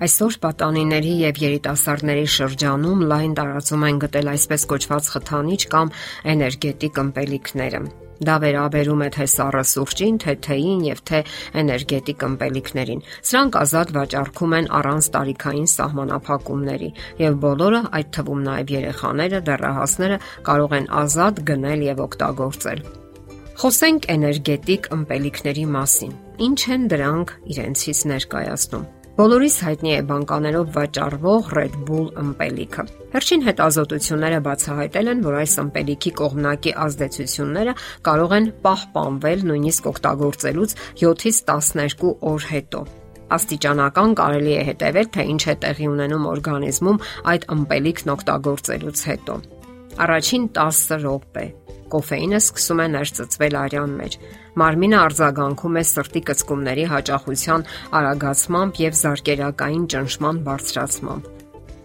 Այսօր պատանիների եւ երիտասարդների շրջանում լայն տարածում են գտել այսպես կոչված խթանիչ կամ էներգետիկ ըմպելիքները։ Դա վերաբերում է թե սառը սուրճին, թե թեյին եւ թե էներգետիկ ըմպելիքներին։ Սրանք ազատ վաճառքում են առանց տարիքային սահմանափակումների, եւ բոլորը, այդ թվում նաեւ երեխաները, դեռահասները կարող են ազատ գնել եւ օգտագործել։ Խոսենք էներգետիկ ըմպելիքների մասին։ Ինչ են դրանք իրենցից ներկայացնում։ Բոլորիս հայտնի է բանկաներով վաճառվող Red Bull ըմպելիքը։ Վերջին հետազոտությունները բացահայտել են, որ այս ըմպելիքի կողմնակի ազդեցությունները կարող են պահպանվել նույնիսկ օգտագործելուց 7-ից 12 օր հետո աստիճանական կարելի է հետևել, թե ինչ է տեղի ունենում օրգանիզմում այդ ըմպելիքն օգտագործելուց հետո։ Առաջին 10 րոպե կոֆեինը սկսում է ներծծվել արյան մեջ։ Մարմինը արձագանքում է սրտի կծկումների հաճախության արագացմամբ եւ զարկերակային ճնշման բարձրացմամբ։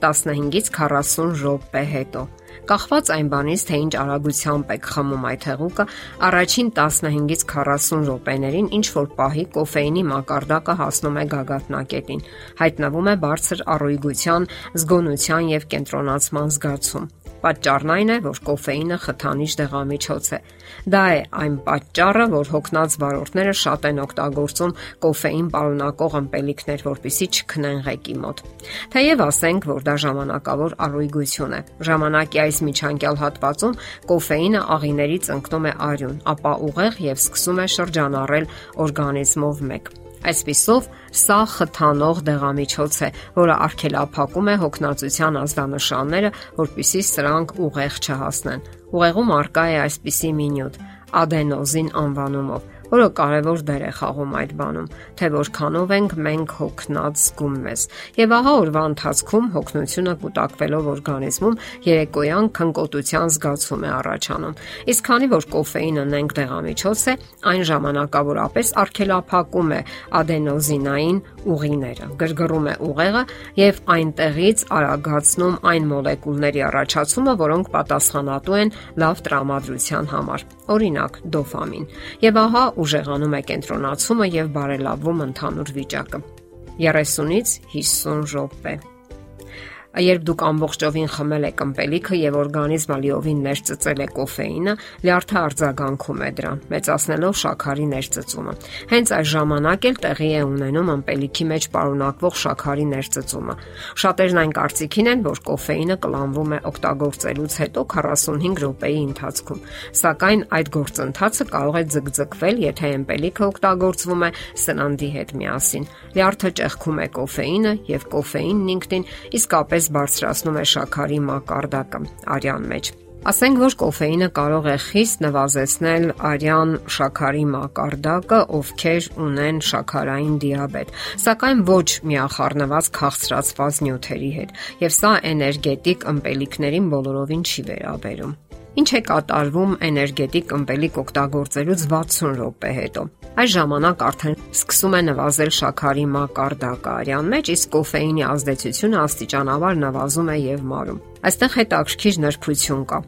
15-ից 40 րոպե հետո Կախված այն բանից, թե ինչ արագությամբ եք խմում այդ հեղուկը, առաջին 15-ից 40 րոպեներին ինչ որ պահի կոֆեինի մակարդակը հասնում է գագաթնակետին։ Հայտնվում է բարձր առողջության, զգոնության եւ կենտրոնացման զգացում։ Պատճառն այն է, որ կոֆեինը խթանիչ դեղամիջոց է։ Դա է այն պատճառը, որ հոգնած վարորդները շատ են օգտագործում կոֆեին պարունակող ըմպելիքներ, որpիսի չքնեն ղեկի մոտ։ Թեև ասենք, որ դա ժամանակավոր առողջություն է։ Ժամանակի այս միջանկյալ հատվածում կոֆեինը աղիներից ընկնում է արյուն, ապա ուղեղ եւ սկսում է շրջանառել օրգանիզմով մեկ։ Այսպիսով, սա խթանող դեղամիջոց է, որը արգելափակում է հոգնածության ազդանշանները, որpիսի սրանք ուղեղ չհասնեն։ Ուղեղում արկա է այսպիսի մի նյութ՝ ադենոզին անվանումով, որը կարևոր դեր է խաղում այդ բանում, թե որքանով ենք մենք հոգնած զգում մեզ։ Եվ ահա օրվա ընթացքում հոգնությունը կուտակվելով օրգանիզմում երեկոյան քնկոտության զգացում է առաջանում։ Իսկ քանի որ կոֆեինը նենք դեղամիջոց է, այն ժամանակավորապես արգելափակում է ադենոզինային ուղիները, գրգռում է ուղեղը եւ այնտեղից արագացնում այն մոլեկուլների առաջացումը, որոնք պատասխանատու են լավ տրամադրության համար։ Օրինակ՝ դոֆամին։ Եվ ահա ուժեղանում է կենտրոնացումը եւ բարելավում ընդհանուր վիճակը։ 30-ից 50 րոպե Երբ դուք ամբողջովին խմել եք ըմպելիքը եւ օրգանիզմը լիովին ներծծել է կոֆեինը, լյարդը արձագանքում է դրան, մեծացնելով շաքարի ներծծումը։ Հենց այս ժամանակ էլ տեղի է ունենում ըմպելիքի մեջ պարունակվող շաքարի ներծծումը։ Շատերն այն կարծիքին են, որ կոֆեինը կլանվում է օգտագործելուց հետո 45 րոպեի ընթացքում, սակայն այդ գործընթացը կարող է ձգձգվել, եթե ըմպելիքը օգտագործվում է սննդի հետ միասին։ Լյարդը ճեղքում է կոֆեինը եւ կոֆեինն ինքնին իսկապես մեզ բարձրացնում է շաքարի մակարդակը արյան մեջ։ Ասենք որ կոֆեինը կարող է խիստ նվազեցնել արյան շաքարի մակարդակը, ովքեր ունեն շաքարային դիաբետ, սակայն ոչ միախառնված քաղցրացված նյութերի հետ, եւ սա էներգետիկ ըմպելիքներին բոլորովին չի վերաբերում։ Ինչ է կատարվում էներգետիկ ըմպելիք օգտագործելուց 60 րոպե հետո։ Այս ժամանակ արդեն սկսում է նվազել շաքարի մակարդակը արյան մեջ, իսկ կոֆեինի ազդեցությունը աստիճանաբար նվազում է եւ մարում։ Այստեղ հետաքրքիր նրբություն կա։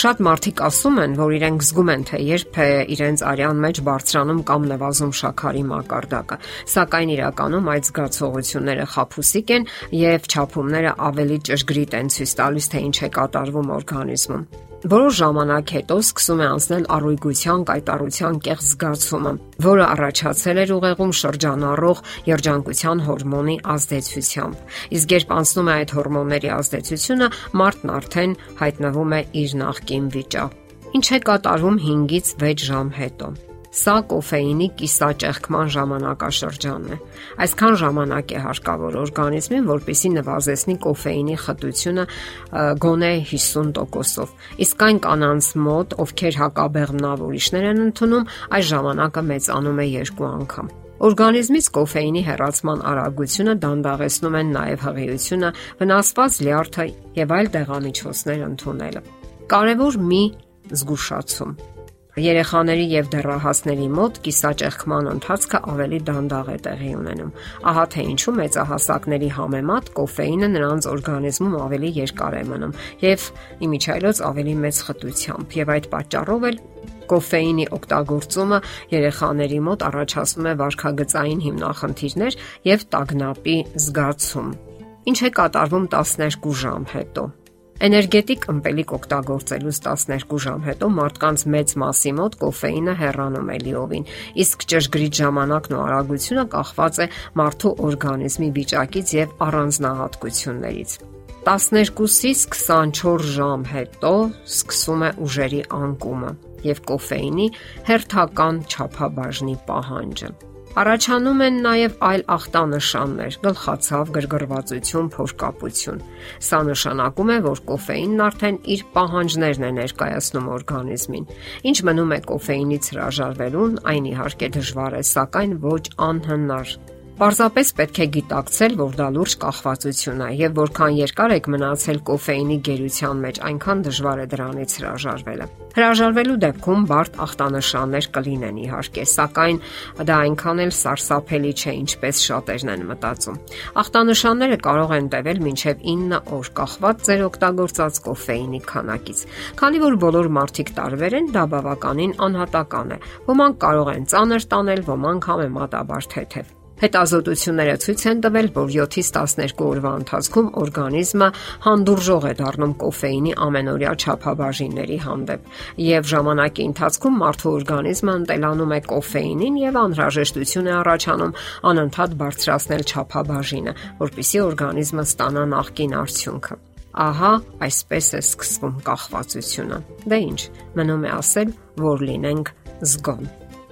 Շատ մարդիկ ասում են, որ իրենք զգում են, թե երբ է իրենց արյան մեջ բարձրանում կամ նվազում շաքարի մակարդակը, սակայն իրականում այդ զգացողությունները խափուսիկ են եւ չափումները ավելի ճշգրիտ են ցույց տալիս, թե ինչ է կատարվում օրգանիզմում։ Որոշ ժամանակ հետո սկսում է անցնել առողջության կայտարության կեղծ զգացումը, որը առաջացել էր ուղեղում շրջանառող երջանկության հորմոնի ազդեցությամբ։ Իսկ երբ անցնում է այդ հորմոնների ազդեցությունը, մարդն արդեն հայտնվում է իր նախկին վիճակ։ Ինչ է կատարվում 5-ից 6 ժամ հետո։ Սա կոֆեինի կիսաճեղքման ժամանակաշրջանն է։ Այսքան ժամանակ է հարկավոր օրգանիզմին, որպեսզի նվազեցնի կոֆեինի խտությունը գոնե 50%-ով։ Իսկ այն կանանց մոտ, ովքեր հակաբեղմնավորիչներ են ընդունում, այս ժամանակը մեծանում է երկու անգամ։ Օրգանիզմից կոֆեինի հեռացման արագությունը դանդաղեցնում են նաև հղիությունը, վնասված լյարդը եւ այլ դեղամիջոցներ ընդունելը։ Կարևոր մի զգուշացում Երեխաների եւ դեռահասների մոտ կիսաճեղքման ընթացքը ավելի դանդաղ է տեղի ունենում։ Ահա թե ինչու մեծահասակների համեմատ կոֆեինը նրանց օրգանիզմում ավելի երկար է մնում եւ իմիջայլոց ավելի մեծ խտությամբ եւ այդ պատճառով էլ Կոֆեինի օգտագործումը երեխաների մոտ առաջացնում է վարքագծային հիմնախնդիրներ եւ տագնապի զգացում։ Ինչ է կատարվում 12 ժամ հետո։ Էներգետիկ ըմպելիք օգտագործելուց 12 ժամ հետո մարդկանց մեծ մասի մոտ կոֆեինը հեռանում է լիովին, իսկ ճշգրիտ ժամանակն ու արագությունը կախված է մարդու օրգանիզմի վիճակից եւ առանձնահատկություններից։ 12-ից 24 ժամ հետո սկսում է ուժերի անկումը եւ կոֆեինի հերթական չափաբաժնի պահանջը։ Առաջանում են նաև այլ ախտանշաններ՝ գլխացավ, գրգռվածություն, փոշկապություն։ Սա նշանակում է, որ կոֆեինն արդեն իր պահանջներն է ներկայացնում օրգանիզմին։ Ինչ մնում է կոֆեինից հրաժարվելուն, այն իհարկե դժվար է, սակայն ոչ անհնար։ Պարզապես պետք է գիտակցել, որ դա լուրջ կախվածություն է եւ որքան երկար եք մնացել կոֆեինի գերության մեջ, այնքան դժվար է դրանից հրաժարվելը։ Հրաժարվելու դեպքում բարդ ախտանշաններ կլինեն իհարկե, սակայն դա այնքան էլ սարսափելի չէ, ինչպես շատերն են մտածում։ Ախտանշանները կարող են տևել մինչև 9 օր, կախված ձեր օգտագործած կոֆեինի քանակից։ Քանի որ բոլոր մարդիկ տարբեր են, դա բավականին անհատական է։ Ոմանք կարող են ծանր տանել, ոմանք համեմատաբար թեթև։ Հետազոտությունները ցույց են տվել, որ 7-ից 12 օրվա ընթացքում օրգանիզմը հանդուրժող է դառնում կոֆեինի ամենօրյա չափաբաժինների հանդեպ, եւ ժամանակի ընթացքում մարդու օրգանիզմը ընտելանում է կոֆեինին եւ անհրաժեշտություն է առաջանում անընդհատ բարձրացնել չափաբաժինը, որpիսի օրգանիզմը ստանա նախկին արդյունքը։ Ահա այսպես է սկսվում կախվածությունը։ Դե ի՞նչ, մնում է ասել, որ լինենք զգոն։